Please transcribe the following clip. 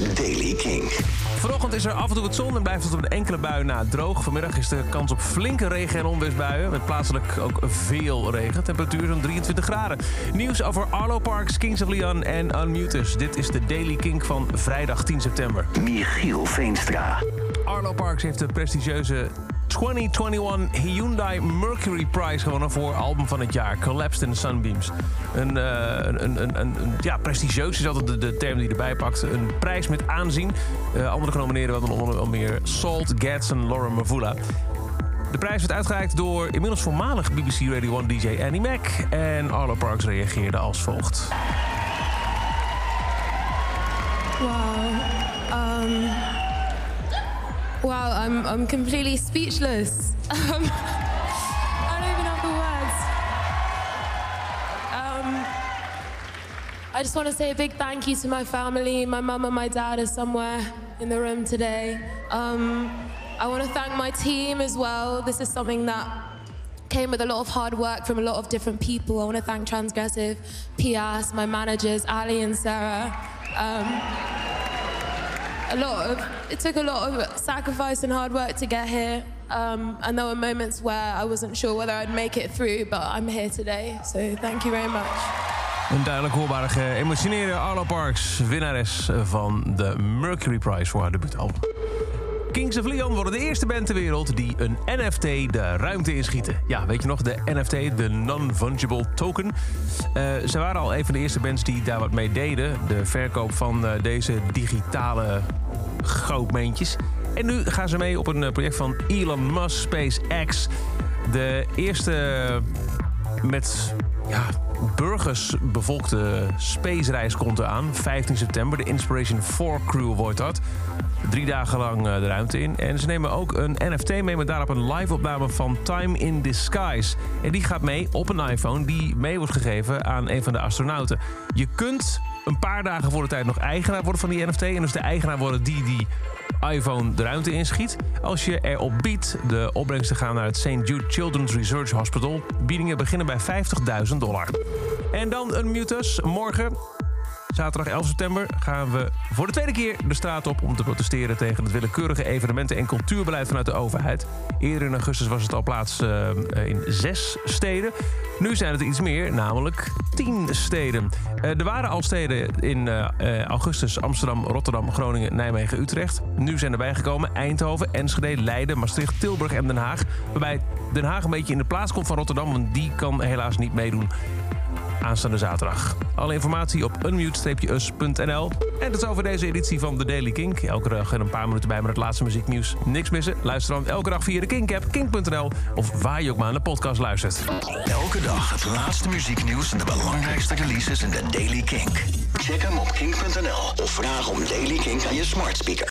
is Daily King. Vanochtend is er af en toe wat zon en blijft het op een enkele bui na droog. Vanmiddag is de kans op flinke regen- en onweersbuien. Met plaatselijk ook veel regen. Temperatuur zo'n 23 graden. Nieuws over Arlo Parks, Kings of Leon en Unmutus. Dit is de Daily King van vrijdag 10 september. Michiel Veenstra. Arlo Parks heeft de prestigieuze 2021 Hyundai Mercury Prize gewonnen voor album van het jaar, Collapsed in the Sunbeams. Een, eh, een, een, ja, prestigieus is altijd de, term die erbij pakt. Een prijs met aanzien. Eh, andere genomineerden waren onder meer Salt, Getz en Laura Mavula. De prijs werd uitgereikt door inmiddels voormalig BBC Radio 1 DJ Annie Mac. En Arlo Parks reageerde als volgt. Wow. Wow, I'm, I'm completely speechless. Um, I don't even have the words. Um, I just want to say a big thank you to my family. My mum and my dad are somewhere in the room today. Um, I want to thank my team as well. This is something that came with a lot of hard work from a lot of different people. I want to thank Transgressive, Pias, my managers, Ali and Sarah. Um, a lot of it took a lot of sacrifice and hard work to get here. Um, and there were moments where I wasn't sure whether I'd make it through, but I'm here today. So thank you very much. Een duidelijk hoorbare geëmotioneerde Arlo Parks, winnares van de Mercury Prize voor haar debuutalbum. Kings of Leon worden de eerste band ter wereld die een NFT de ruimte inschieten. Ja, weet je nog, de NFT, de Non-Fungible Token. Eh, ze waren al een van de eerste bands die daar wat mee deden. De verkoop van eh, deze digitale goudmeentjes. En nu gaan ze mee op een eh, project van Elon Musk, SpaceX. De eerste met ja, burgers bevolkte spacereis komt eraan. 15 september. De Inspiration 4 Crew wordt dat. Drie dagen lang eh, de ruimte in. En ze nemen ook een NFT mee met daarop een live-opname van Time in Disguise. En die gaat mee op een iPhone die mee wordt gegeven aan een van de astronauten. Je kunt een paar dagen voor de tijd nog eigenaar worden van die NFT. En dus de eigenaar worden die die iPhone de ruimte inschiet. Als je erop biedt de opbrengsten gaan naar het St. Jude Children's Research Hospital. Biedingen beginnen bij 50.000 dollar. En dan een mutus. Morgen, zaterdag 11 september, gaan we voor de tweede keer de straat op om te protesteren tegen het willekeurige evenementen- en cultuurbeleid vanuit de overheid. Eerder in augustus was het al plaats eh, in zes steden. Nu zijn het iets meer, namelijk tien steden. Eh, er waren al steden in eh, eh, augustus Amsterdam, Rotterdam, Groningen, Nijmegen, Utrecht. Nu zijn erbij gekomen Eindhoven, Enschede, Leiden, Maastricht, Tilburg en Den Haag. Waarbij Den Haag een beetje in de plaats komt van Rotterdam, want die kan helaas niet meedoen aanstaande zaterdag. Alle informatie op unmute-us.nl. En dat is over deze editie van The Daily Kink. Elke dag een paar minuten bij met het laatste muzieknieuws. Niks missen? Luister dan elke dag via de Kink-app, kink.nl... of waar je ook maar naar de podcast luistert. Elke dag het laatste muzieknieuws en de belangrijkste releases in de Daily Kink. Check hem op kink.nl of vraag om Daily Kink aan je smart speaker.